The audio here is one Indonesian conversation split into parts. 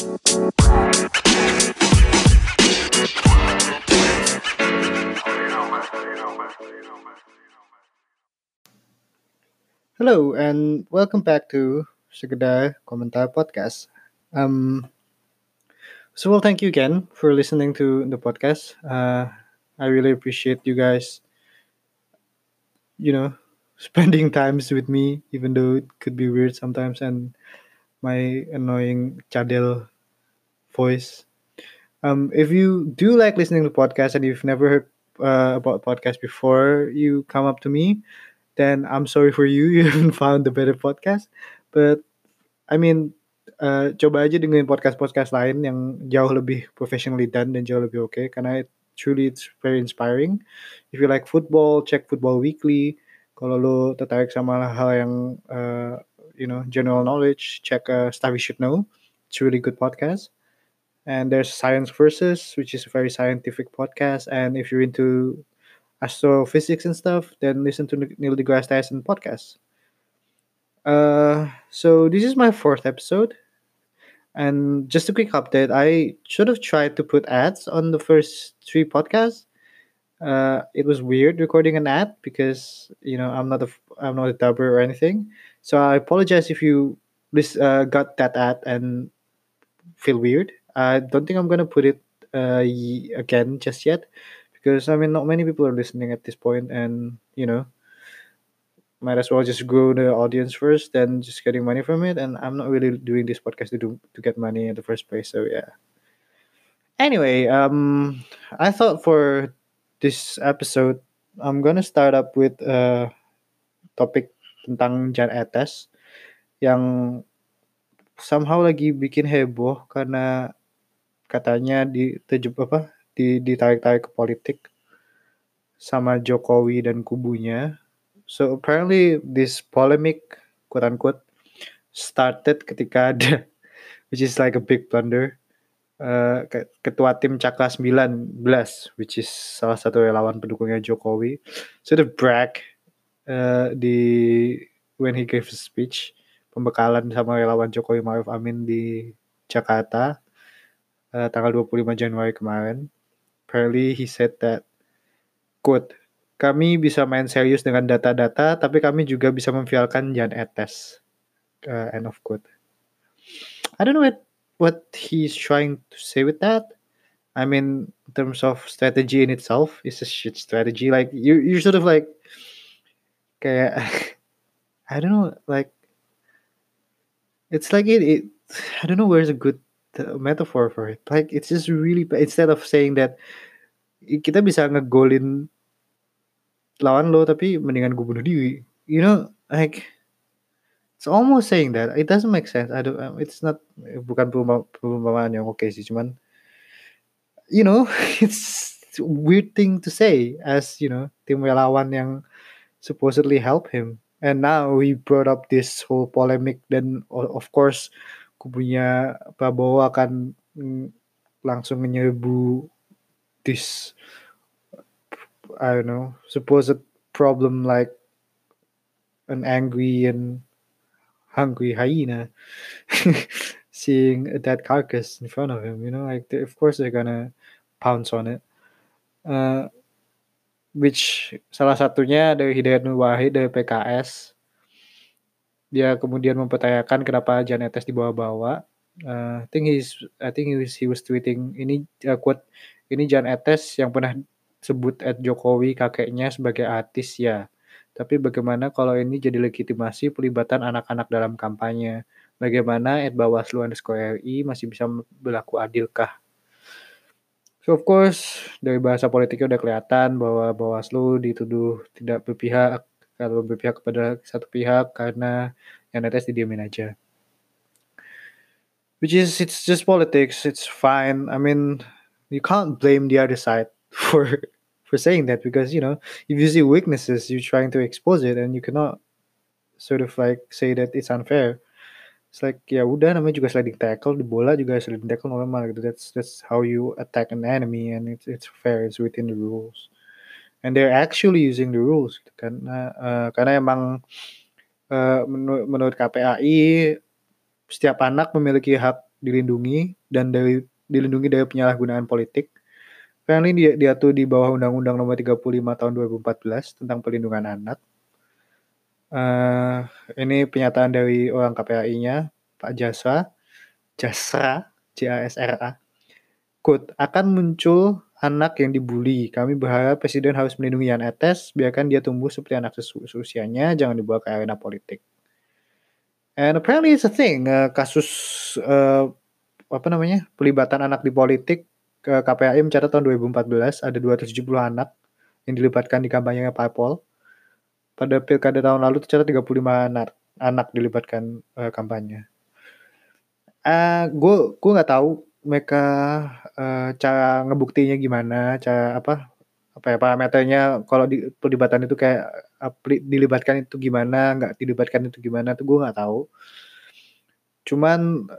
Hello and welcome back to Sekedar Komentar Podcast. Um, so well, thank you again for listening to the podcast. Uh, I really appreciate you guys. You know, spending times with me, even though it could be weird sometimes, and my annoying Chadel voice. Um, if you do like listening to podcasts and you've never heard uh, about podcast before you come up to me, then I'm sorry for you. You haven't found the better podcast. But I mean, uh, coba aja dengerin podcast-podcast lain yang jauh lebih professionally done dan jauh lebih oke. Okay, karena it, truly it's very inspiring. If you like football, check Football Weekly. Kalau lo tertarik sama hal yang uh, you know general knowledge, check uh, Stuff You Should Know. It's a really good podcast. And there's Science Versus, which is a very scientific podcast. And if you're into astrophysics and stuff, then listen to Neil deGrasse Tyson podcast. Uh, so this is my fourth episode, and just a quick update. I should have tried to put ads on the first three podcasts. Uh, it was weird recording an ad because you know I'm not a I'm not a dubber or anything. So I apologize if you uh, got that ad and feel weird. I don't think I'm gonna put it uh, again just yet because I mean not many people are listening at this point, and you know might as well just grow the audience first than just getting money from it. And I'm not really doing this podcast to do to get money in the first place. So yeah. Anyway, um, I thought for this episode I'm gonna start up with a topik tentang Jan Etes yang somehow lagi bikin heboh karena katanya di apa di ditarik-tarik ke politik sama Jokowi dan kubunya. So apparently this polemic quote unquote started ketika ada which is like a big blunder uh, ketua tim Cakra 19 which is salah satu relawan pendukungnya Jokowi sort of brag uh, di when he gave a speech pembekalan sama relawan Jokowi Maruf Amin di Jakarta uh, tanggal 25 Januari kemarin apparently he said that quote kami bisa main serius dengan data-data, tapi kami juga bisa memvialkan Jan Etes. Uh, end of quote. I don't know what what he's trying to say with that. I mean, in terms of strategy in itself, it's a shit strategy. Like you, you're sort of like, kayak, I don't know, like, it's like it. it I don't know where's a good metaphor for it. Like it's just really instead of saying that kita bisa ngegolin lawan lo tapi mendingan gue bunuh diri you know like it's almost saying that it doesn't make sense I don't it's not bukan perumpamaan yang oke okay sih cuman you know it's weird thing to say as you know tim relawan yang supposedly help him and now he brought up this whole polemic then of course kubunya Prabowo akan mm, langsung menyerbu this I don't know, supposed problem like an angry and hungry hyena seeing a dead carcass in front of him. You know, like of course they're gonna pounce on it. Uh, which salah satunya dari Hidayat Nur Wahid dari PKS. Dia kemudian mempertanyakan kenapa Jan Etes dibawa-bawa. Uh, I think he's I think he was, he was tweeting ini uh, quote ini Jan Etes yang pernah sebut Ed Jokowi kakeknya sebagai artis ya. Tapi bagaimana kalau ini jadi legitimasi pelibatan anak-anak dalam kampanye? Bagaimana Ed Bawaslu underscore RI masih bisa berlaku adilkah? So of course dari bahasa politiknya udah kelihatan bahwa Bawaslu dituduh tidak berpihak kalau berpihak kepada satu pihak karena yang netes didiamin aja. Which is it's just politics, it's fine. I mean, you can't blame the other side for for saying that because you know if you see weaknesses you're trying to expose it and you cannot sort of like say that it's unfair it's ya udah namanya juga sliding tackle di bola juga sliding tackle normal gitu that's that's how you attack an enemy and it's it's fair it's within the rules and they're actually using the rules gitu karena uh, karena emang uh, menurut, menurut KPAI setiap anak memiliki hak dilindungi dan dari dilindungi dari penyalahgunaan politik. Apparently dia, dia tuh di bawah Undang-Undang Nomor 35 Tahun 2014 tentang Perlindungan Anak. Uh, ini pernyataan dari orang KPAI-nya, Pak Jasra, Jasra, J-A-S-R-A. Quote, akan muncul anak yang dibully. Kami berharap Presiden harus melindungi Yan Etes, biarkan dia tumbuh seperti anak seusianya, jangan dibawa ke arena politik. And apparently it's a thing, uh, kasus uh, apa namanya pelibatan anak di politik KPAI mencatat tahun 2014 ada 270 anak yang dilibatkan di kampanye parpol. Pada pilkada tahun lalu tercatat 35 anak anak dilibatkan uh, kampanye. Uh, gue gue nggak tahu mereka uh, cara ngebuktinya gimana, cara apa apa ya parameternya kalau di pelibatan itu kayak dilibatkan itu gimana, nggak dilibatkan itu gimana tuh gue nggak tahu. Cuman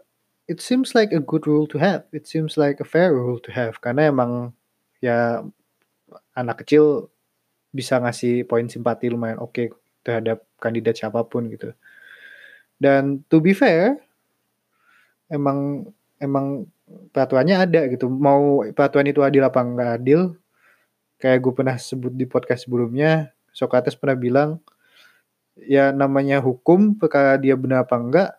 it seems like a good rule to have. It seems like a fair rule to have karena emang ya anak kecil bisa ngasih poin simpati lumayan oke okay terhadap kandidat siapa pun gitu. Dan to be fair, emang emang peraturannya ada gitu. Mau peraturan itu adil apa nggak adil, kayak gue pernah sebut di podcast sebelumnya, Socrates pernah bilang, ya namanya hukum, perkara dia benar apa enggak,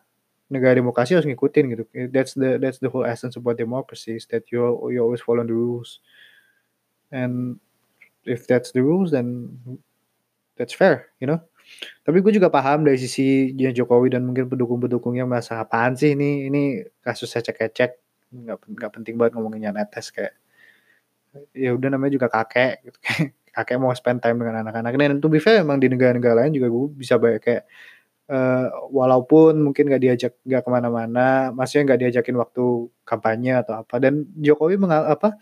negara demokrasi harus ngikutin gitu. That's the that's the whole essence about democracy is that you you always follow the rules. And if that's the rules then that's fair, you know. Tapi gue juga paham dari sisi Jokowi dan mungkin pendukung-pendukungnya merasa apaan sih ini ini kasus ecek-ecek nggak nggak penting banget ngomongin netes kayak ya udah namanya juga kakek gitu kakek mau spend time dengan anak-anak dan to fair emang di negara-negara lain juga gue bisa banyak kayak uh, walaupun mungkin gak diajak gak ke mana-mana, maksudnya gak diajakin waktu kampanye atau apa. Dan Jokowi mengal apa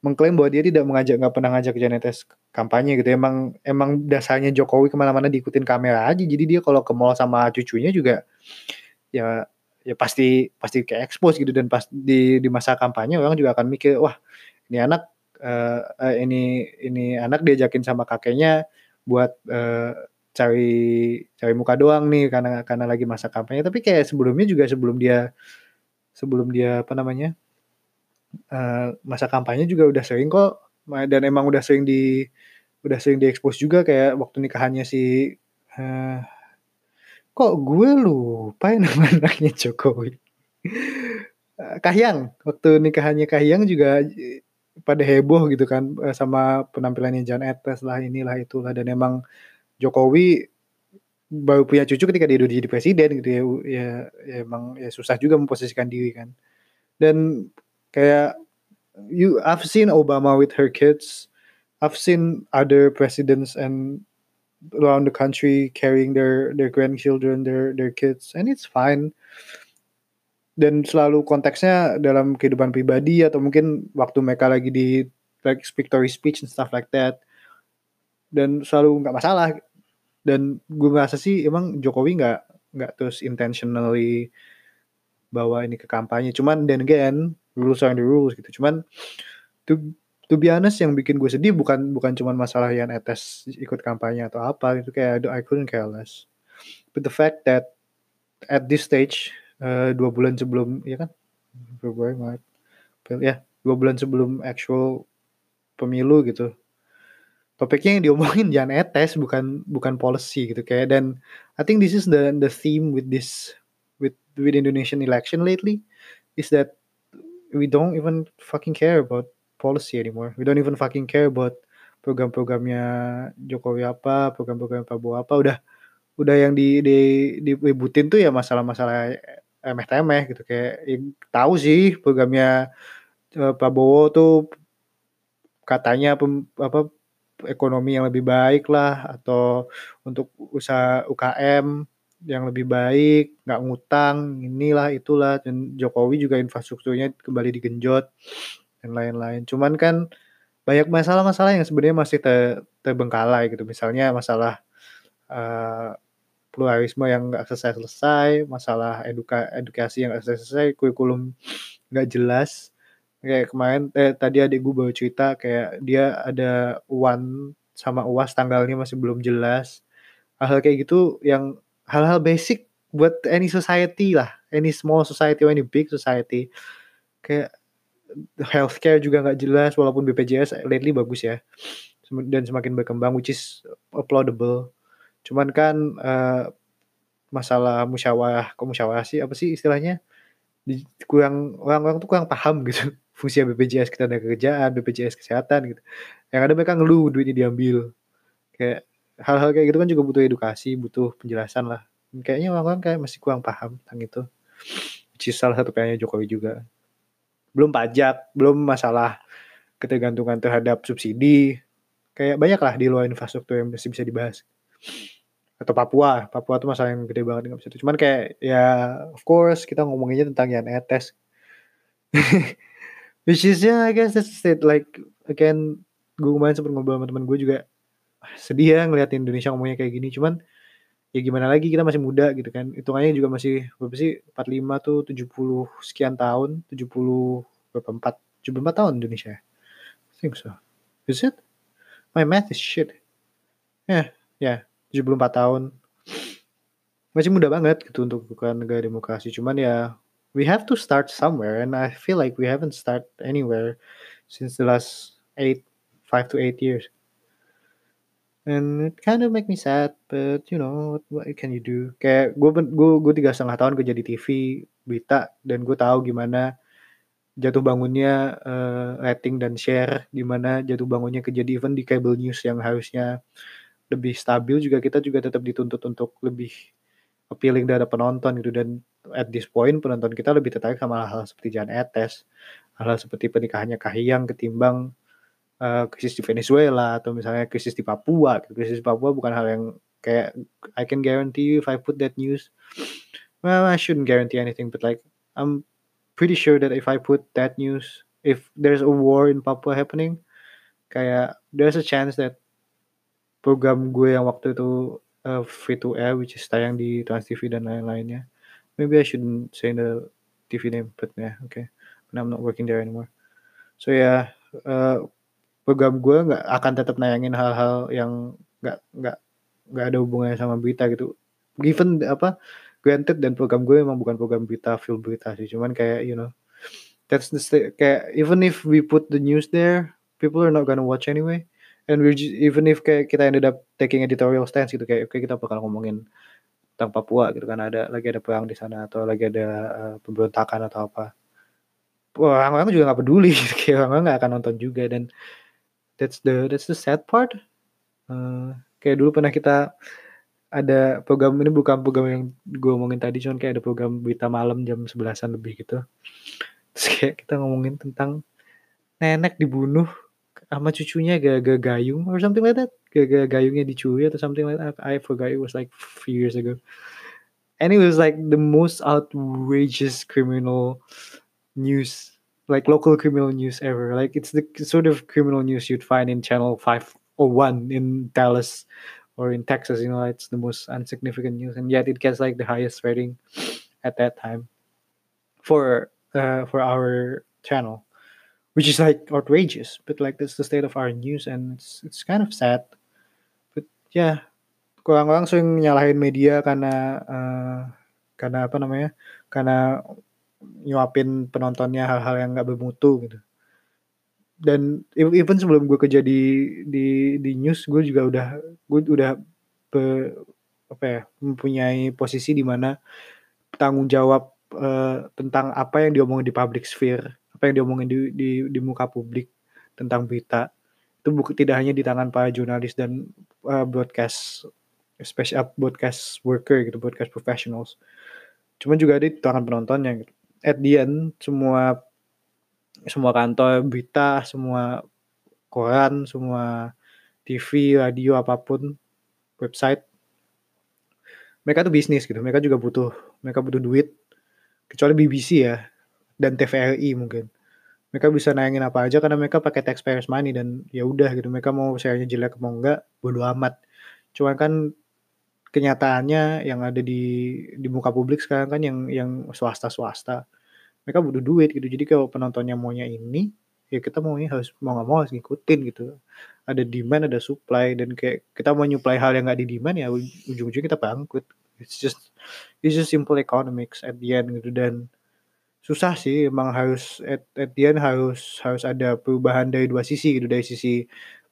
mengklaim bahwa dia tidak mengajak nggak pernah ngajak Janetes kampanye gitu. Emang emang dasarnya Jokowi ke mana-mana diikutin kamera aja. Jadi dia kalau ke mall sama cucunya juga ya ya pasti pasti kayak expose gitu dan pas di di masa kampanye orang juga akan mikir wah ini anak uh, uh, ini ini anak diajakin sama kakeknya buat uh, cari cari muka doang nih karena karena lagi masa kampanye tapi kayak sebelumnya juga sebelum dia sebelum dia apa namanya uh, masa kampanye juga udah sering kok. Dan emang udah sering di udah sering diekspos juga kayak waktu nikahannya si uh, kok gue lupa ya nama anaknya Jokowi? Kahyang waktu nikahannya Kahyang juga pada heboh gitu kan sama penampilannya Jan Etes lah inilah itulah. Dan emang Jokowi baru punya cucu ketika dia udah jadi presiden gitu ya, ya, ya emang ya susah juga memposisikan diri kan. Dan kayak you I've seen Obama with her kids. I've seen other presidents and around the country carrying their their grandchildren, their their kids, and it's fine. Dan selalu konteksnya dalam kehidupan pribadi atau mungkin waktu mereka lagi di like victory speech and stuff like that. Dan selalu nggak masalah dan gue ngerasa sih emang Jokowi nggak nggak terus intentionally bawa ini ke kampanye cuman then again rules are the rules gitu. Cuman to to be honest yang bikin gue sedih bukan bukan cuman masalah yang etes ikut kampanye atau apa itu kayak I couldn't care less. But the fact that at this stage uh, dua bulan sebelum ya kan? Februari Maret ya dua bulan sebelum actual pemilu gitu. Topiknya yang diomongin jangan etes bukan bukan policy gitu kayak. Dan I think this is the the theme with this with with Indonesian election lately is that we don't even fucking care about policy anymore. We don't even fucking care about program-programnya Jokowi apa program-program Prabowo apa. Udah udah yang di di dibutin tuh ya masalah-masalah emeh-temeh gitu. Kayak ya, tahu sih programnya uh, Prabowo tuh katanya pem, apa ekonomi yang lebih baik lah atau untuk usaha UKM yang lebih baik, nggak ngutang, inilah itulah dan Jokowi juga infrastrukturnya kembali digenjot dan lain-lain. Cuman kan banyak masalah-masalah yang sebenarnya masih ter, terbengkalai gitu. Misalnya masalah uh, pluralisme yang nggak selesai-selesai, masalah eduka edukasi yang nggak selesai-selesai, kurikulum nggak jelas, Kayak kemarin eh, tadi adik gue baru cerita kayak dia ada UAN sama UAS tanggalnya masih belum jelas. Hal-hal kayak gitu yang hal-hal basic buat any society lah. Any small society or any big society. Kayak healthcare juga nggak jelas walaupun BPJS lately bagus ya. Dan semakin berkembang which is applaudable. Cuman kan uh, masalah musyawarah kok musyawarah sih? Apa sih istilahnya? Di, kurang orang-orang tuh kurang paham gitu. Fungsi BPJS kita ada kerjaan BPJS kesehatan gitu. Yang ada mereka ngeluh duitnya diambil. Kayak hal-hal kayak gitu kan juga butuh edukasi butuh penjelasan lah. Kayaknya orang-orang kayak masih kurang paham tentang itu. Is salah satu PR Jokowi juga. Belum pajak belum masalah ketergantungan terhadap subsidi. Kayak banyak lah di luar infrastruktur yang masih bisa dibahas. Atau Papua Papua tuh masalah yang gede banget bisa. Cuman kayak ya of course kita ngomonginnya tentang Yan Etes. Which is yeah, I guess that's it. Like again gue kemarin sempat ngobrol sama teman gue juga sedih ya ngeliat Indonesia ngomongnya kayak gini. Cuman ya gimana lagi kita masih muda gitu kan. Hitungannya juga masih berapa sih 45 tuh 70 sekian tahun 70 berapa 4 74 tahun Indonesia. I think so. Is it? My math is shit. Ya yeah, ya yeah, 74 tahun. Masih muda banget gitu untuk bukan negara demokrasi. Cuman ya we have to start somewhere. And I feel like we haven't start anywhere since the last eight five to eight years and it kind of make me sad but you know what, what can you do? Kayak gue gue gue tiga setengah tahun kerja di TV berita dan gue tahu gimana jatuh bangunnya uh, rating dan share gimana jatuh bangunnya kerja di event di cable news yang harusnya lebih stabil juga kita juga tetap dituntut untuk lebih appealing dari penonton gitu. Dan at this point penonton kita lebih tertarik sama hal-hal seperti Jan Etes, hal-hal seperti pernikahannya Kahiyang ketimbang uh, krisis di Venezuela atau misalnya krisis di Papua. Krisis di Papua bukan hal yang kayak I can guarantee you if I put that news, well I shouldn't guarantee anything, but like I'm pretty sure that if I put that news, if there's a war in Papua happening, kayak there's a chance that program gue yang waktu itu uh, free to air which is tayang di Trans TV dan lain-lainnya. Maybe I shouldn't say the TV name, but yeah, okay. And I'm not working there anymore. So yeah, uh, program gue nggak akan tetap nayangin hal-hal yang nggak nggak nggak ada hubungannya sama berita gitu. Given apa, granted dan program gue memang bukan program berita, film berita sih. Cuman kayak you know, that's the state, kayak even if we put the news there, people are not gonna watch anyway and we even if kayak kita ended up taking editorial stance gitu kayak oke okay, kita bakal ngomongin tentang Papua gitu kan ada lagi ada perang di sana atau lagi ada uh, pemberontakan atau apa orang-orang juga nggak peduli gitu. kayak orang-orang nggak akan nonton juga dan that's the that's the sad part. Uh, kayak dulu pernah kita ada program ini bukan program yang gue ngomongin tadi cuman kayak ada program berita malam jam sebelasan lebih gitu. Terus kayak kita ngomongin tentang nenek dibunuh sama cucunya gak gayung or something like that. Gak gayungnya dicuri atau something like that. I forgot it was like few years ago. And it was like the most outrageous criminal news like local criminal news ever. Like it's the sort of criminal news you'd find in channel 5 or 1 in Dallas or in Texas you know it's the most insignificant news and yet it gets like the highest rating at that time for uh, for our channel which is like outrageous but like that's the state of our news and it's it's kind of sad. But yeah sering nyalahin media karena uh, karena apa namanya karena nyuapin penontonnya hal-hal yang nggak bermutu gitu. Dan even sebelum gue kerja di di di news gue juga udah gue udah be, apa ya mempunyai posisi di mana tanggung jawab uh, tentang apa yang diomongin di public sphere apa yang diomongin di, di, di muka publik tentang berita itu bukan tidak hanya di tangan para jurnalis dan uh, broadcast special broadcast worker gitu broadcast professionals. Cuma juga di tangan penontonnya gitu at the end semua semua kantor berita semua koran semua TV radio apa pun website mereka tuh bisnis gitu. Mereka juga butuh mereka butuh duit kecuali BBC ya dan TVRI mungkin. Mereka bisa nayangin apa aja karena mereka pakai taxpayers money dan ya udah gitu. Mereka mau share-nya jelek mau enggak bodo amat. Cuman kan kenyataannya yang ada di di muka publik sekarang kan yang yang swasta swasta mereka butuh duit gitu. Jadi kalau penontonnya maunya ini ya kita maunya harus mau nggak mau harus ngikutin gitu. Ada demand ada supply dan kayak kita mau nyuplai hal yang nggak di demand ya ujung-ujungnya kita bangkrut. It's just it's just simple economics at the end gitu. Dan susah sih emang harus at, at the end harus harus ada perubahan dari dua sisi gitu. Dari sisi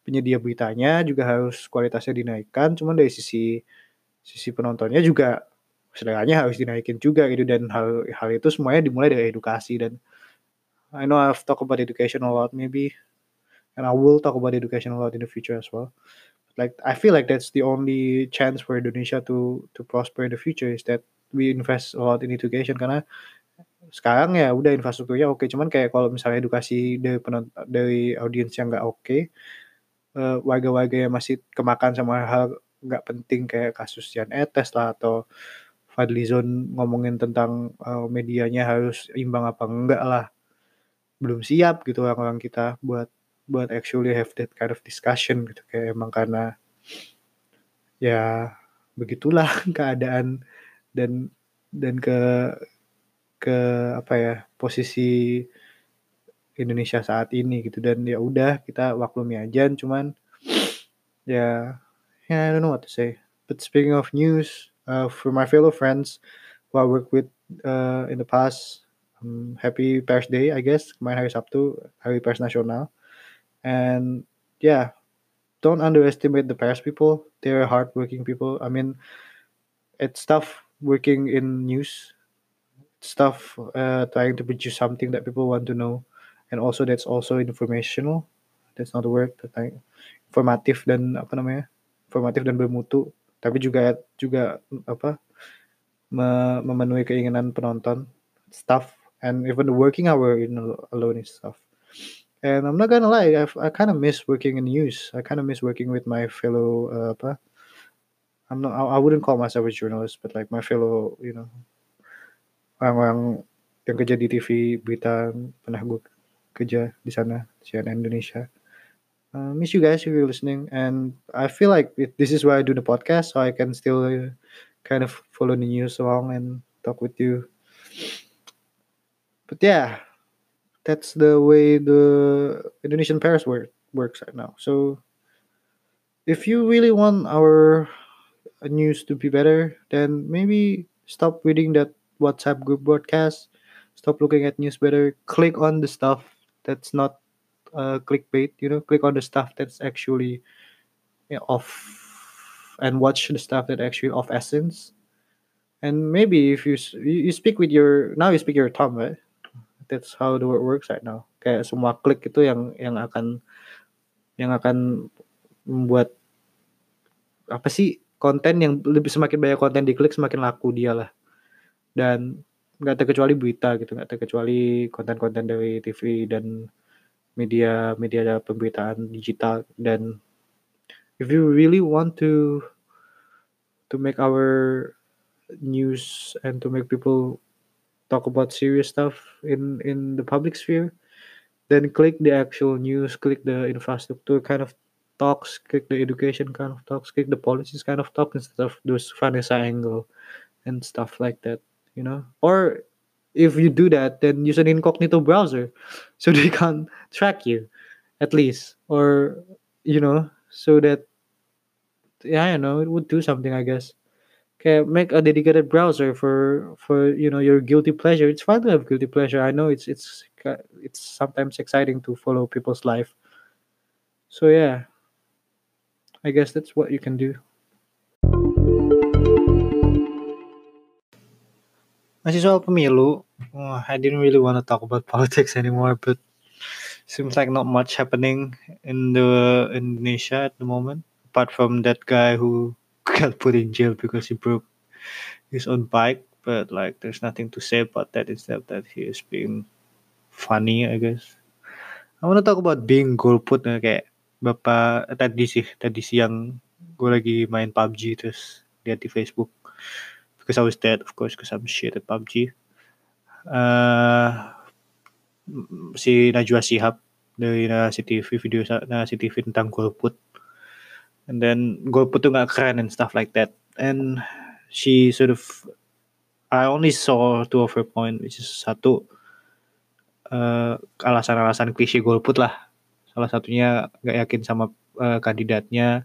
penyedia beritanya juga harus kualitasnya dinaikkan cuman dari sisi sisi penontonnya juga seleranya harus dinaikin juga gitu dan hal hal itu semuanya dimulai dari edukasi. Dan I know I've talked about education a lot maybe and I will talk about education a lot in the future as well. Like I feel like that's the only chance for Indonesia to to prosper in the future is that we invest a lot in education. Karena sekarang ya udah infrastrukturnya oke cuman kayak kalau misalnya edukasi dari penonton dari audiens yang nggak oke okay, uh, warga-warga yang masih kemakan sama hal nggak penting kayak kasus Jan Etes lah atau Fadlizon ngomongin tentang uh, medianya harus imbang apa enggak lah. Belum siap gitu orang-orang kita buat buat actually have that kind of discussion gitu. Kayak emang karena ya begitulah keadaan dan dan ke ke apa ya posisi Indonesia saat ini gitu. Dan ya udah kita waklumi aja cuman ya yeah, I don't know what to say. But speaking of news uh, for my fellow friends who I work with uh, in the past um, happy Pers Day I guess. Kemarin hari Sabtu hari pers nasional. And yeah don't underestimate the pers people. They're hardworking people. I mean it's tough working in news. It's tough uh, trying to produce something that people want to know. And also that's also informational. That's not the word but like informatif dan apa namanya informatif dan bermutu tapi juga juga apa memenuhi keinginan penonton stuff and even the working hour know, alone is stuff and I'm not gonna lie I've, I kind of miss working in news I kind of miss working with my fellow uh, apa I'm not I, I wouldn't call myself a journalist but like my fellow you know orang-orang yang kerja di TV berita pernah gue kerja di sana CNN Indonesia. Uh, miss you guys if you're listening, and I feel like it, this is why I do the podcast, so I can still uh, kind of follow the news along and talk with you. But yeah, that's the way the Indonesian Paris work, works right now. So if you really want our news to be better, then maybe stop reading that WhatsApp group broadcast. Stop looking at news better. Click on the stuff that's not uh, clickbait. You know, click on the stuff that's actually you know, off, and watch the stuff that actually of essence. And maybe if you you speak with your now you speak your tongue, right? That's how the world works right now. Kayak semua klik itu yang yang akan yang akan membuat apa sih konten yang lebih semakin banyak konten diklik semakin laku dia lah dan nggak terkecuali berita gitu nggak terkecuali konten-konten dari TV dan media media pemberitaan digital dan if you really want to to make our news and to make people talk about serious stuff in in the public sphere then click the actual news click the infrastructure kind of talks click the education kind of talks click the policies kind of talk instead of those Vanessa angle and stuff like that you know? Or if you do that then use an incognito browser so they can't track you at least. Or you know so that yeah i don't know it would do something i guess. Okay make a dedicated browser for for you know your guilty pleasure. It's fine to have guilty pleasure. I know it's it's it's sometimes exciting to follow people's life. So yeah. I guess that's what you can do. Masih soal pemilu, oh, I didn't really want to talk about politics anymore, but seems like not much happening in the Indonesia at the moment, apart from that guy who got put in jail because he broke his own bike. But like, there's nothing to say about that except that he is being funny, I guess. I want to talk about being golput nah, kayak bapak eh, tadi sih tadi siang gue lagi main PUBG terus lihat di Facebook because I was dead, of course, because I'm shit at PUBG. Uh, si Najwa Sihab dari Nasi TV video Nasi TV tentang golput. And then golput tuh gak keren and stuff like that. And she sort of I only saw two of her point which is satu uh, alasan-alasan klise golput lah. Salah satunya gak yakin sama uh, kandidatnya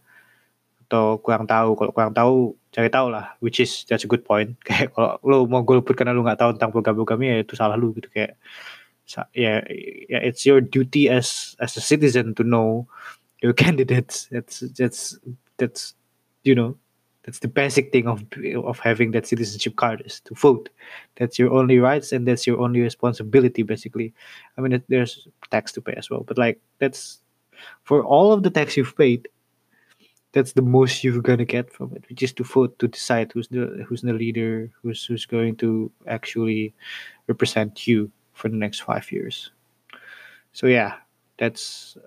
atau kurang tahu. Kalau kurang tahu cari tahu lah which is that's a good point. Kayak kalau lo mau golput karena lo nggak tahu tentang program-programnya ya itu salah lu gitu kayak ya ya it's your duty as as a citizen to know your candidates. That's that's that's you know that's the basic thing of of having that citizenship card is to vote. That's your only rights and that's your only responsibility basically. I mean there's tax to pay as well but like that's for all of the tax you've paid that's the most you're gonna get from it. Which is to vote to decide who's the who's the leader who's who's going to actually represent you for the next five years. So yeah that's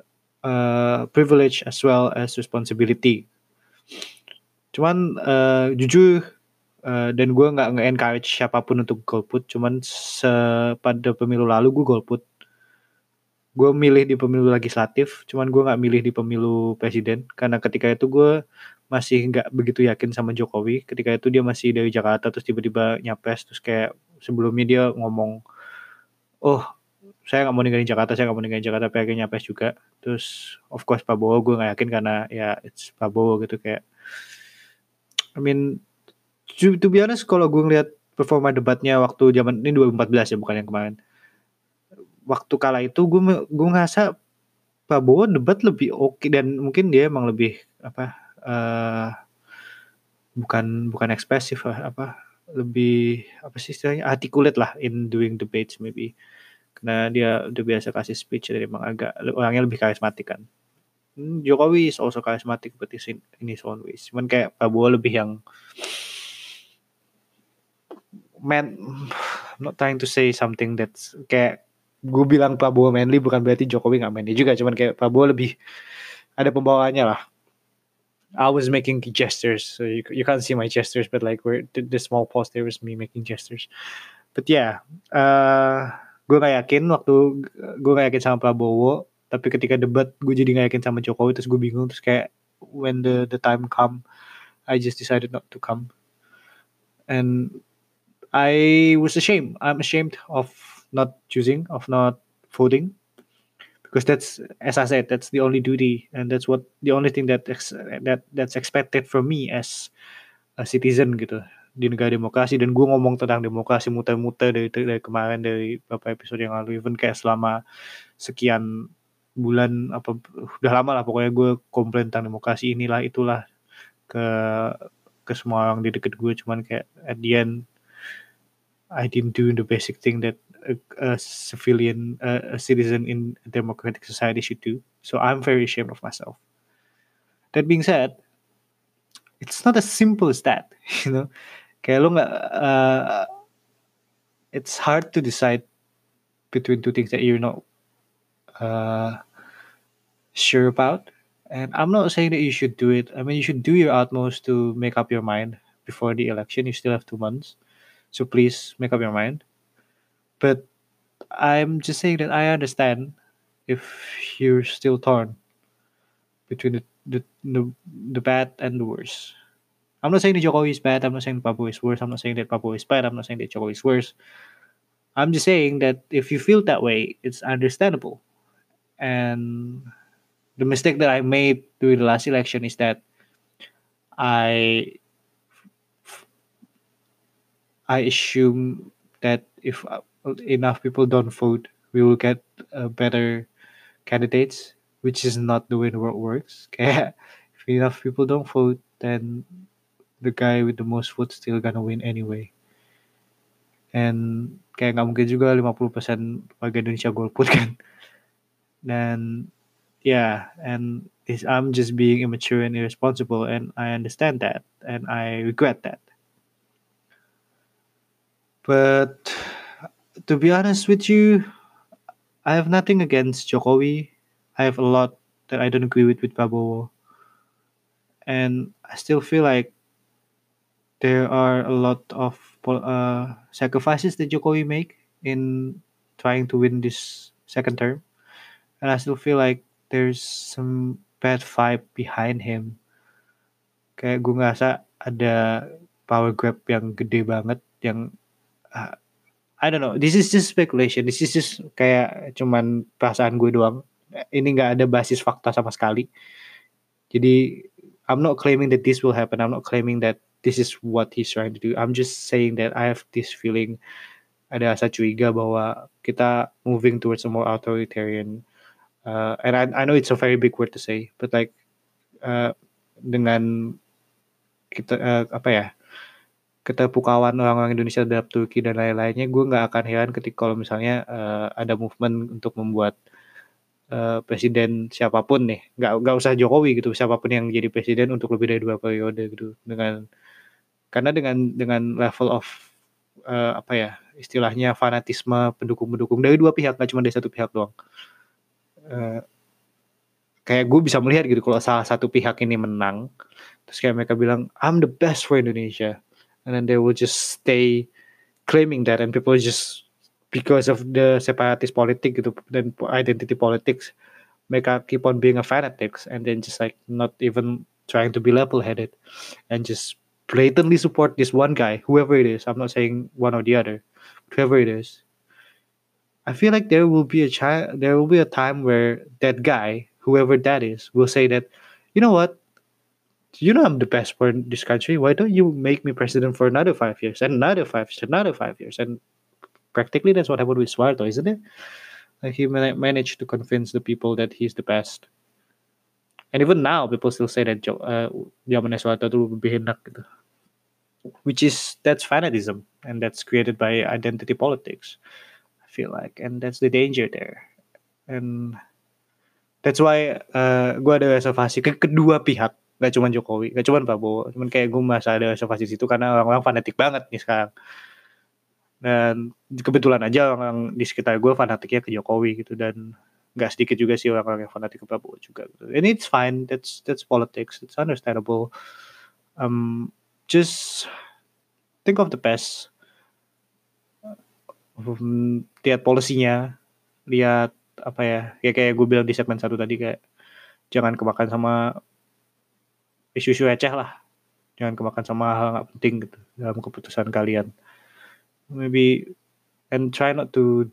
uh, privilege as well as responsibility. Cuman uh, jujur uh, dan gue nggak nge-encourage siapa pun untuk golput cuman pada pemilu lalu gue golput gue milih di pemilu legislatif cuman gue nggak milih di pemilu presiden. Karena ketika itu gue masih nggak begitu yakin sama Jokowi. Ketika itu dia masih dari Jakarta terus tiba-tiba nyapres terus kayak sebelumnya dia ngomong oh saya nggak mau ninggalin Jakarta saya nggak mau ninggalin Jakarta tapi akhirnya nyapres juga. Terus of course Prabowo gue nggak yakin karena ya it's Prabowo gitu kayak I mean to, to be honest kalau gue ngeliat performa debatnya waktu zaman ini 2014 ya bukan yang kemarin waktu kala itu gue gue ngerasa Prabowo debat lebih oke okay, dan mungkin dia emang lebih apa uh, bukan bukan ekspresif apa lebih apa sih istilahnya articulate lah in doing debates maybe karena dia udah biasa kasih speech jadi emang agak orangnya lebih karismatik kan Hmm, Jokowi is also charismatic but in, in his own ways. Cuman kayak Prabowo lebih yang man I'm not trying to say something that's kayak gue bilang Prabowo manly bukan berarti Jokowi nggak manly juga cuman kayak Prabowo lebih ada pembawaannya lah. I was making gestures so you, you can't see my gestures but like where the, the small pause there was me making gestures. But yeah uh, gue gak yakin waktu gue gak yakin sama Prabowo tapi ketika debat gue jadi gak yakin sama Jokowi terus gue bingung terus kayak when the the time come I just decided not to come. And I was ashamed I'm ashamed of not choosing of not voting because that's as I said that's the only duty and that's what the only thing that that that's expected from me as a citizen gitu. Di negara demokrasi dan gue ngomong tentang demokrasi muter-muter dari, dari kemarin dari beberapa episode yang lalu even kayak selama sekian bulan apa udah lama lah pokoknya gue komplain tentang demokrasi inilah itulah ke ke semua orang di deket gue cuman kayak at the end I didn't do the basic thing that a, a civilian a, a citizen in a democratic society should do so I'm very ashamed of myself that being said it's not as simple as that you know kayak lo uh, it's hard to decide between two things that you're not uh, sure about. And I'm not saying that you should do it. I mean, you should do your utmost to make up your mind before the election. You still have two months. So please make up your mind. But I'm just saying that I understand if you're still torn between the, the, the, the bad and the worse. I'm not saying that Jokowi is bad. I'm not saying Papu is worse. I'm not saying that Papu is bad. I'm not saying that Jokowi is worse. I'm just saying that if you feel that way, it's understandable. And the mistake that I made during the last election is that I I assume that if enough people don't vote, we will get uh, better candidates, which is not the way the world works. if enough people don't vote, then the guy with the most votes still gonna win anyway. And kayak nggak mungkin juga 50% warga Indonesia golput kan. Dan yeah and i'm just being immature and irresponsible and i understand that and i regret that but to be honest with you i have nothing against jokowi. I have a lot that i don't agree with with Prabowo. And i still feel like there are a lot of uh, sacrifices that jokowi make in trying to win this second term. And i still feel like there's some bad vibe behind him. Kayak gue ngerasa ada power grab yang gede banget yang uh, I don't know. This is just speculation. This is just kayak cuman perasaan gue doang. Ini nggak ada basis fakta sama sekali. Jadi I'm not claiming that this will happen. I'm not claiming that this is what he's trying to do. I'm just saying that I have this feeling ada asa curiga bahwa kita moving towards a more authoritarian uh, and I, I know it's a very big word to say but like uh, dengan kita uh, apa ya keterpukauan orang-orang Indonesia terhadap Turki dan lain-lainnya gue nggak akan heran ketika kalau misalnya uh, ada movement untuk membuat uh, presiden siapa pun nih nggak nggak usah Jokowi gitu siapa pun yang jadi presiden untuk lebih dari dua periode gitu dengan karena dengan dengan level of uh, apa ya istilahnya fanatisme pendukung-pendukung dari dua pihak nggak cuma dari satu pihak doang. Uh, kayak gue bisa melihat gitu kalau salah satu pihak ini menang terus kayak mereka bilang I'm the best for Indonesia and then they will just stay claiming that and people just because of the separatist politics dan identity politics mereka keep on being a fanatics and then just like not even trying to be level headed and just blatantly support this one guy whoever it is. I'm not saying one or the other whoever it is, I feel like there will be a child, there will be a time where that guy, whoever that is, will say that, you know what, you know I'm the best for this country. Why don't you make me president for another five years and another five years, another five years, and practically that's what happened with Suarto, isn't it? Like he managed to convince the people that he's the best. And even now, people still say that uh, zaman Suarto itu lebih enak which is that's fanatism and that's created by identity politics i feel like and that's the danger there and that's why uh, gue ada reservasi ke kedua pihak gak cuma Jokowi gak cuma Prabowo cuman kayak gue masa ada reservasi situ karena orang-orang fanatik banget nih sekarang. Dan kebetulan aja orang di sekitar gue fanatiknya ke Jokowi gitu dan gak sedikit juga sih orang-orang yang fanatik ke Prabowo juga gitu. and it's fine that's that's politics it's understandable. Um just think of the best. Um, lihat polisinya lihat apa ya kayak kayak gue bilang di segmen satu tadi kayak jangan kemakan sama isu-isu receh lah. Jangan kemakan sama hal nggak penting gitu dalam keputusan kalian. Maybe and try not to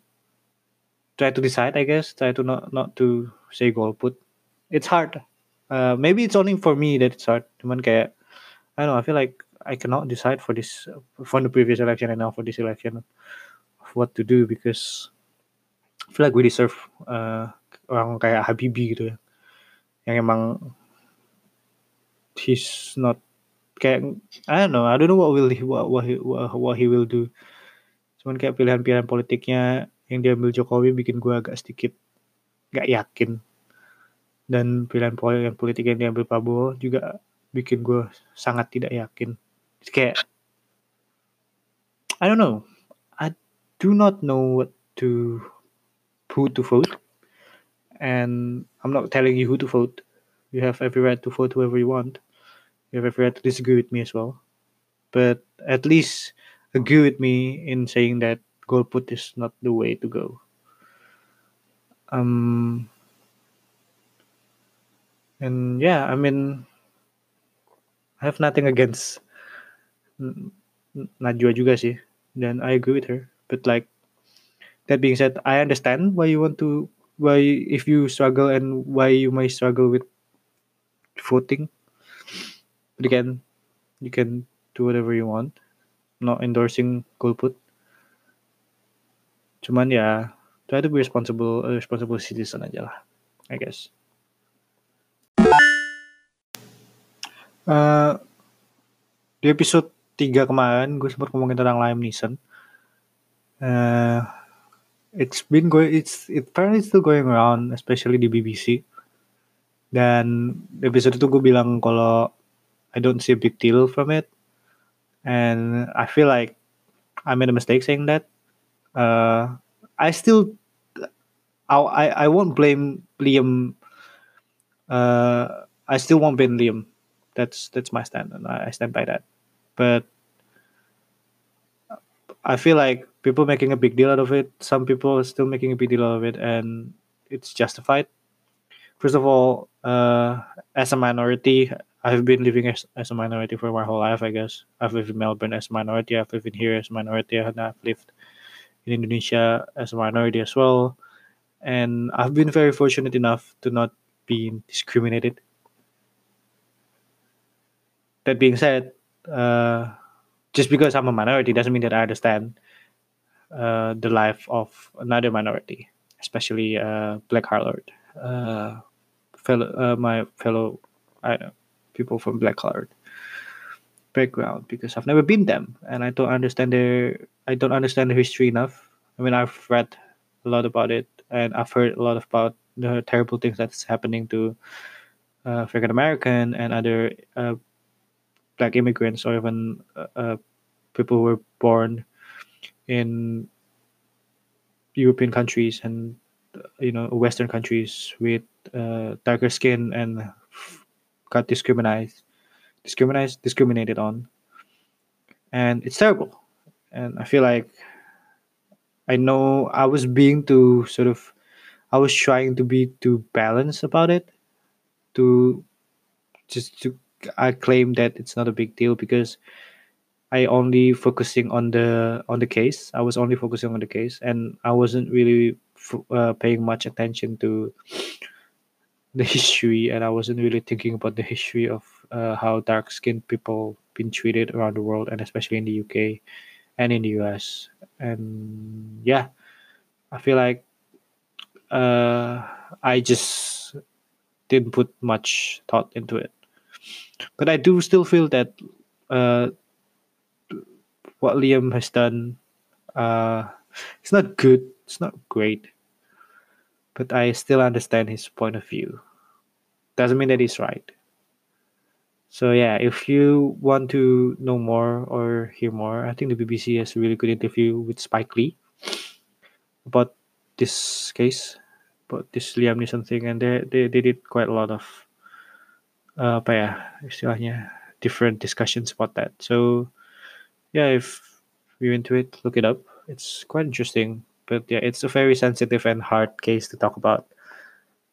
try to decide I guess. Try to not not to say golput. It's hard. Uh, maybe it's only for me that it's hard. Cuman kayak I don't know I feel like I cannot decide for this from the previous election and now for this election of what to do because I feel like we deserve uh, orang kayak Habibie gitu ya. Yang emang he's not kayak I don't know I don't know what will he what, what he what, he will do cuman kayak pilihan-pilihan politiknya yang diambil Jokowi bikin gue agak sedikit gak yakin dan pilihan politik yang diambil Prabowo juga bikin gue sangat tidak yakin kayak I don't know. I do not know what to who to vote, and I'm not telling you who to vote. You have every right to vote whoever you want. You have every right to disagree with me as well, but at least agree with me in saying that golput is not the way to go. Um, and yeah, I mean, I have nothing against Najwa juga sih Then I agree with her but like that being said I understand why you want to why if you struggle and why you may struggle with voting but again you can do whatever you want not endorsing golput cuman ya try to be responsible a responsible citizen aja lah I guess uh, di episode tiga kemarin gue sempat ngomongin tentang Liam Neeson. Uh, it's been going, it's it apparently still going around, especially di BBC. Dan episode itu gue bilang kalau I don't see a big deal from it, and I feel like I made a mistake saying that. Uh, I still, I I won't blame Liam. Uh, I still won't blame Liam. That's that's my stand, and I stand by that but I feel like people making a big deal out of it. Some people are still making a big deal out of it, and it's justified. First of all, uh, as a minority, I've been living as, as a minority for my whole life. I guess I've lived in Melbourne as a minority. I've lived in here as a minority, and I've lived in Indonesia as a minority as well. And I've been very fortunate enough to not be discriminated. That being said, uh, just because I'm a minority doesn't mean that I understand uh, the life of another minority, especially uh, Black Harlot, uh, fellow uh, my fellow people from Black Harlot background because I've never been them and I don't understand their I don't understand the history enough. I mean I've read a lot about it and I've heard a lot about the terrible things that's happening to uh, African American and other uh, black immigrants or even uh, uh, people who were born in European countries and you know Western countries with uh, darker skin and got discriminated, discriminated, discriminated on, and it's terrible. And I feel like I know I was being too sort of, I was trying to be too balanced about it, to just to I claim that it's not a big deal because I only focusing on the on the case. I was only focusing on the case, and I wasn't really uh, paying much attention to the history, and I wasn't really thinking about the history of uh, how dark skinned people been treated around the world, and especially in the UK and in the US. And yeah, I feel like uh, I just didn't put much thought into it but I do still feel that uh, what Liam has done, uh, it's not good. It's not great, but I still understand his point of view. Doesn't mean that he's right. So yeah, if you want to know more or hear more, I think the BBC has a really good interview with Spike Lee about this case, about this Liam Neeson thing, and they they, they did quite a lot of uh, apa ya istilahnya different discussions about that. So yeah, if you're into it, look it up. It's quite interesting, but yeah, it's a very sensitive and hard case to talk about.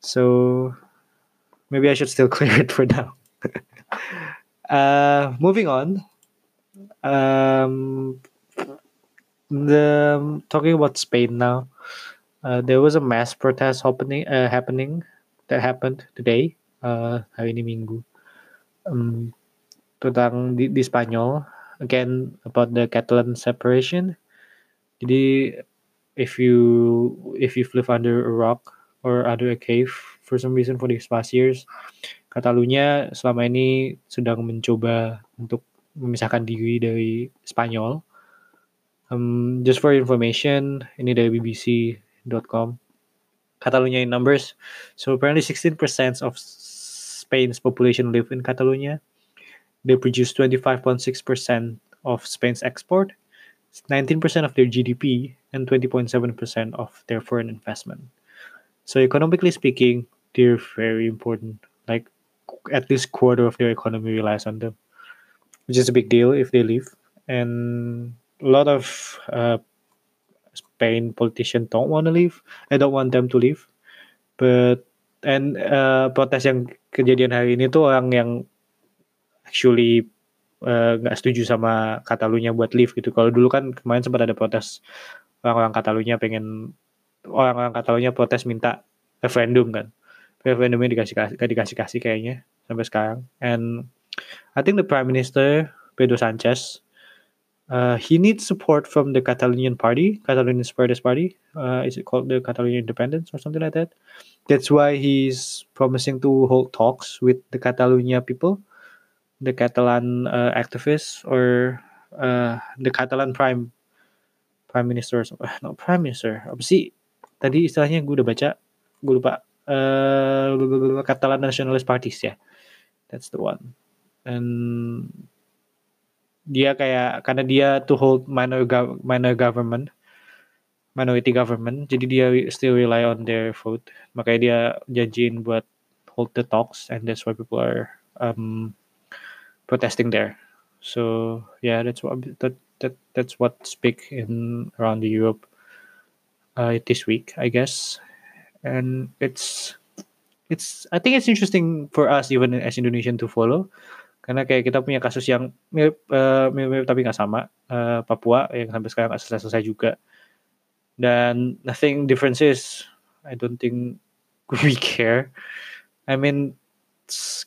So maybe I should still clear it for now. uh, moving on. Um, the talking about Spain now. Uh, there was a mass protest happening uh, happening that happened today uh, hari ini Minggu um, tentang di, di Spanyol again about the Catalan separation. Jadi if you if you live under a rock or under a cave for some reason for these past years, Catalunya selama ini sedang mencoba untuk memisahkan diri dari Spanyol. Um, just for information, ini dari BBC.com. Catalunya in numbers. So apparently 16% of Spain's population live in Catalonia. They produce 25.6% of Spain's export, 19% of their GDP, and 20.7% of their foreign investment. So economically speaking, they're very important. Like at least quarter of their economy relies on them, which is a big deal if they leave. And a lot of uh, Spain politicians don't want to leave. I don't want them to leave, but and uh, protes yang kejadian hari ini tuh orang yang actually uh, nggak uh, setuju sama Katalunya buat leave gitu. Kalau dulu kan kemarin sempat ada protes orang-orang Katalunya pengen orang-orang Katalunya protes minta referendum kan. Referendumnya dikasih dikasih kasih kayaknya sampai sekarang. And I think the Prime Minister Pedro Sanchez Uh, he needs support from the Catalonian Party, Catalonian Separatist Party. Uh, is it called the Catalonian Independence or something like that? That's why he's promising to hold talks with the Catalonia people, the Catalan uh, activists, or uh, the Catalan Prime Prime Minister. No, Prime Minister. Apa sih? Tadi istilahnya gue udah baca, gue lupa. Uh, Catalan Nationalist Parties ya. That's the one. And dia kayak karena dia to hold minor gov minor government minority government jadi dia still rely on their vote makanya dia janjiin buat hold the talks and that's why people are um, protesting there so yeah that's what that, that that's what speak in around the Europe uh, this week I guess. And it's it's I think it's interesting for us even as Indonesian to follow. Karena kayak kita punya kasus yang mirip, uh, mirip, tapi nggak sama uh, Papua yang sampai sekarang nggak selesai-selesai juga. Dan nothing differences I don't think we care. I mean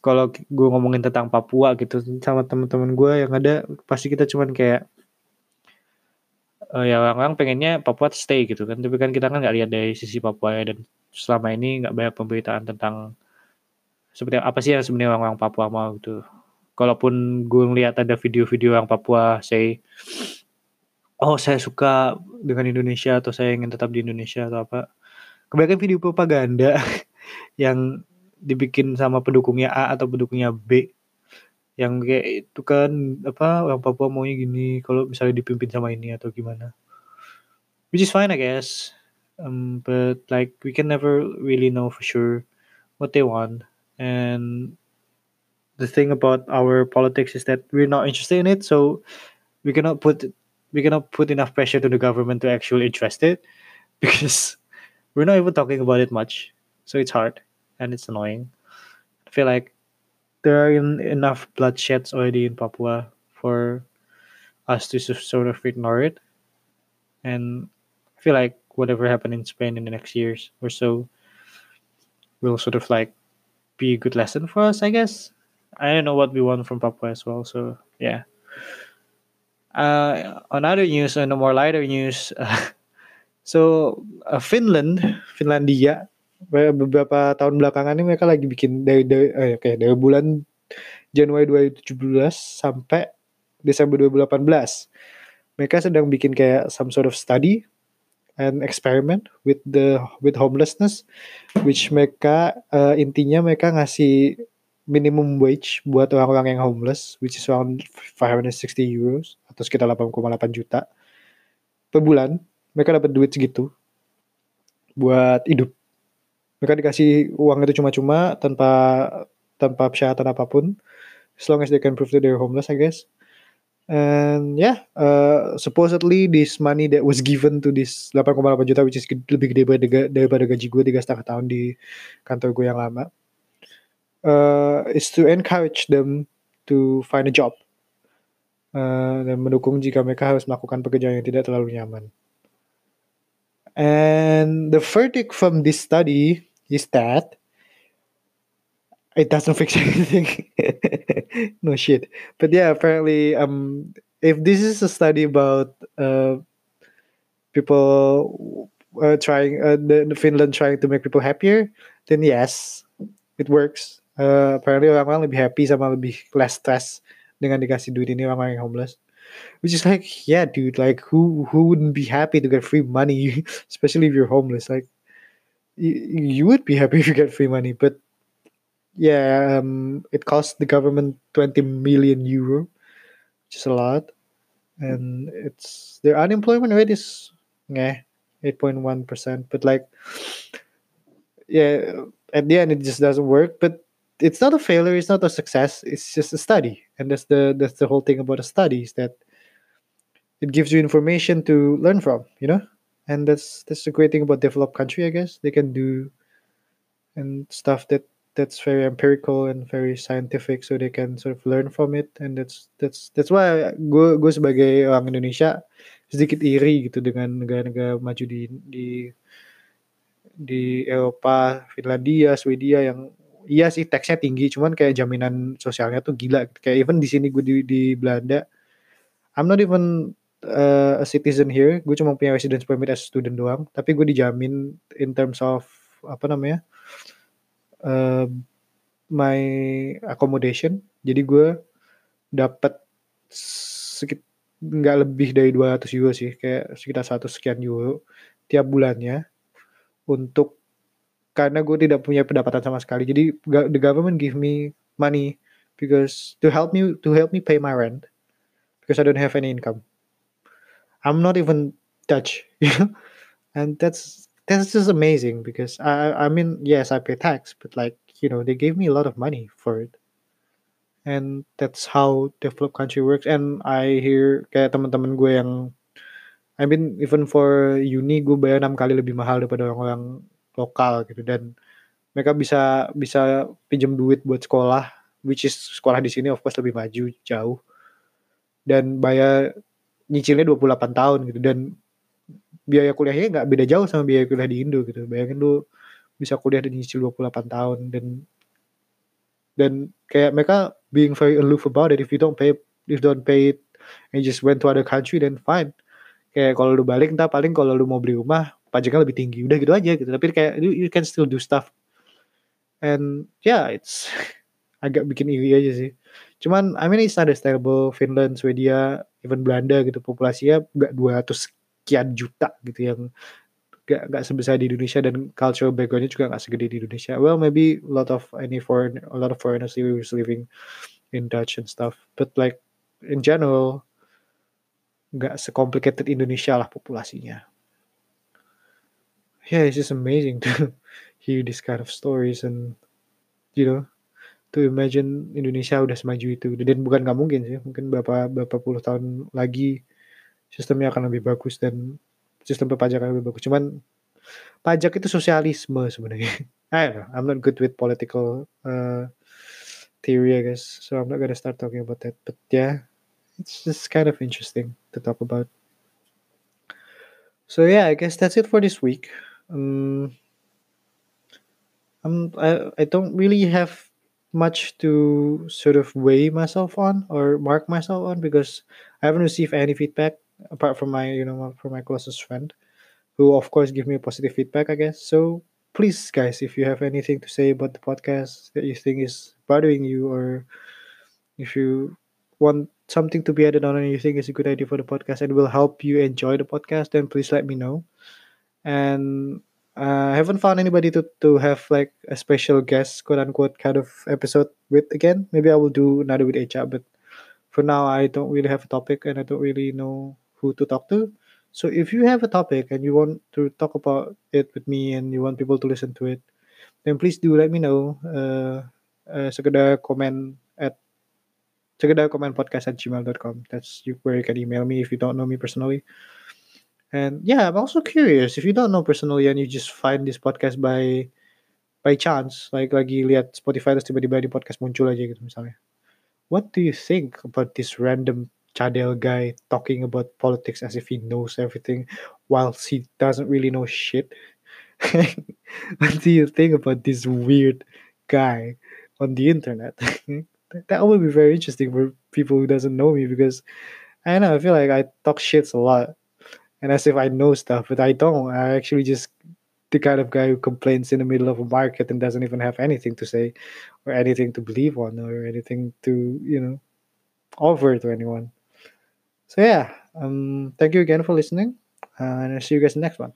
kalau gue ngomongin tentang Papua gitu sama teman-teman gue yang ada pasti kita cuman kayak uh, ya orang-orang pengennya Papua stay gitu kan. Tapi kan kita kan nggak lihat dari sisi Papua ya dan selama ini nggak banyak pemberitaan tentang seperti apa sih yang sebenarnya orang-orang Papua mau gitu. Kalaupun gue ngeliat ada video-video orang Papua say oh saya suka dengan Indonesia atau saya ingin tetap di Indonesia atau apa. Kebanyakan video propaganda yang dibikin sama pendukungnya A atau pendukungnya B yang kayak itu kan apa orang Papua maunya gini kalau misalnya dipimpin sama ini atau gimana. Which is fine I guess. Um, but like we can never really know for sure what they want. And the thing about our politics is that we're not interested in it so we cannot put we cannot put enough pressure to the government to actually address it because we're not even talking about it much. So it's hard and it's annoying. I feel like there are enough bloodsheds already in Papua for us to sort of ignore it. And I feel like whatever happened in Spain in the next years or so will sort of like be a good lesson for us, I guess. I don't know what we want from Papua as well, so yeah. Uh, on other news, on more lighter news, uh, so uh, Finland, Finlandia beberapa tahun belakangan ini mereka lagi bikin dari dari eh, kayak dari bulan Januari 2017 sampai Desember 2018 mereka sedang bikin kayak some sort of study and experiment with the with homelessness which mereka uh, intinya mereka ngasih minimum wage buat orang-orang yang homeless which is around 560 euros atau sekitar 8,8 juta per bulan. Mereka dapat duit segitu buat hidup mereka dikasih uang itu cuma-cuma tanpa tanpa persyaratan apa pun. As long as they can prove that they're homeless I guess. And yeah uh, supposedly this money that was given to this 8,8 juta which is lebih gede daripada, daripada gaji gue tiga setengah tahun di kantor gue yang lama uh, is to encourage them to find a job uh, dan mendukung jika mereka harus melakukan pekerjaan yang tidak terlalu nyaman. And the verdict from this study is that it doesn't fix anything. no shit. But yeah, apparently, um, if this is a study about uh, people uh, trying uh, the, the Finland trying to make people happier, then yes, it works. Uh, apparently orang-orang lebih happy sama lebih less stress dengan dikasih duit ini orang-orang yang homeless. Which is like, yeah, dude, like who who wouldn't be happy to get free money, especially if you're homeless? Like, you, you would be happy if you get free money, but yeah, um, it costs the government 20 million euro, which is a lot. And it's their unemployment rate is yeah, 8.1%. But like, yeah, at the end, it just doesn't work. But it's not a failure, it's not a success, it's just a study. And that's the that's the whole thing about a study is that it gives you information to learn from, you know? And that's that's the great thing about developed country i guess. They can do and stuff that that's very empirical and very scientific so they can sort of learn from it. And that's that's that's why gue gue sebagai orang Indonesia sedikit iri gitu dengan negara-negara maju di di di Eropa, Finlandia, Swedia yang iya sih teksnya tinggi cuman kayak jaminan sosialnya tuh gila. Kayak even di sini gue di, di Belanda I'm not even uh, a citizen here, gue cuma punya residence permit as student doang, tapi gue dijamin in terms of apa namanya uh, my accommodation. Jadi gue dapat sekit nggak lebih dari 200 euro sih, kayak sekitar satu sekian euro tiap bulannya untuk karena gue tidak punya pendapatan sama sekali. Jadi the government give me money because to help me to help me pay my rent because I don't have any income. I'm not even Dutch, you know, and that's that's just amazing because I I mean yes I pay tax, but like you know they gave me a lot of money for it, and that's how developed country works. And I hear kayak teman-teman gue yang I mean even for uni gue bayar enam kali lebih mahal daripada orang-orang lokal gitu. Dan mereka bisa bisa pinjam duit buat sekolah which is sekolah di sini of course lebih maju jauh. Dan bayar nyicilnya 28 tahun gitu. Dan biaya kuliahnya nggak beda jauh sama biaya kuliah di Indo gitu. Bayangin lu bisa kuliah dan nyicil 28 tahun dan dan kayak mereka being very aloof about it. If you don't pay if you don't pay it and just went to other country then fine. Kayak kalau lu balik entah paling kalau lu mau beli rumah pajaknya lebih tinggi. Udah gitu aja gitu. Tapi kayak you, you can still do stuff. And yeah it's agak bikin iri aja sih cuman I mean it's understandable Finland Swedia even Belanda gitu populasinya nggak 200 sekian juta gitu yang gak, gak sebesar di Indonesia dan cultural backgroundnya juga gak segede di Indonesia. Well, maybe a lot of any foreign, a lot of foreigners was living in Dutch and stuff. But like in general, gak secomplicated Indonesia lah populasinya. Yeah, it's just amazing to hear this kind of stories and you know to imagine Indonesia udah semaju itu dan bukan nggak mungkin sih mungkin beberapa beberapa puluh tahun lagi sistemnya akan lebih bagus dan sistem perpajakan lebih bagus. Cuman pajak itu sosialisme sebenarnya. I don't know. I'm not good with political uh, theory, I guess. So I'm not gonna start talking about that. But yeah, it's just kind of interesting to talk about. So yeah, I guess that's it for this week. Um, I'm, I I don't really have much to sort of weigh myself on or mark myself on because I haven't received any feedback apart from my you know from my closest friend who of course give me positive feedback i guess. So please guys if you have anything to say about the podcast that you think is bothering you or if you want something to be added on and you think is a good idea for the podcast and will help you enjoy the podcast then please let me know. And uh, I haven't found anybody to, to have like a special guest quote unquote kind of episode with again maybe I will do another with HR but for now I don't really have a topic and I don't really know who to talk to. So if you have a topic and you want to talk about it with me and you want people to listen to it, then please do let me know. Uh, uh, komen at sekedar komen podcast at gmail.com. That's where you can email me if you don't know me personally. And yeah, I'm also curious if you don't know personally and you just find this podcast by by chance, like lagi lihat Spotify terus tiba-tiba di podcast muncul aja gitu misalnya. What do you think about this random Chadel guy talking about politics as if he knows everything whilst he doesn't really know shit. what do you think about this weird guy on the internet? that would be very interesting for people who doesn't know me because I don't know, I feel like I talk shits a lot. And as if I know stuff, but I don't. I actually just the kind of guy who complains in the middle of a market and doesn't even have anything to say or anything to believe on or anything to, you know, offer to anyone. So yeah, um, thank you again for listening, and I'll see you guys in the next one.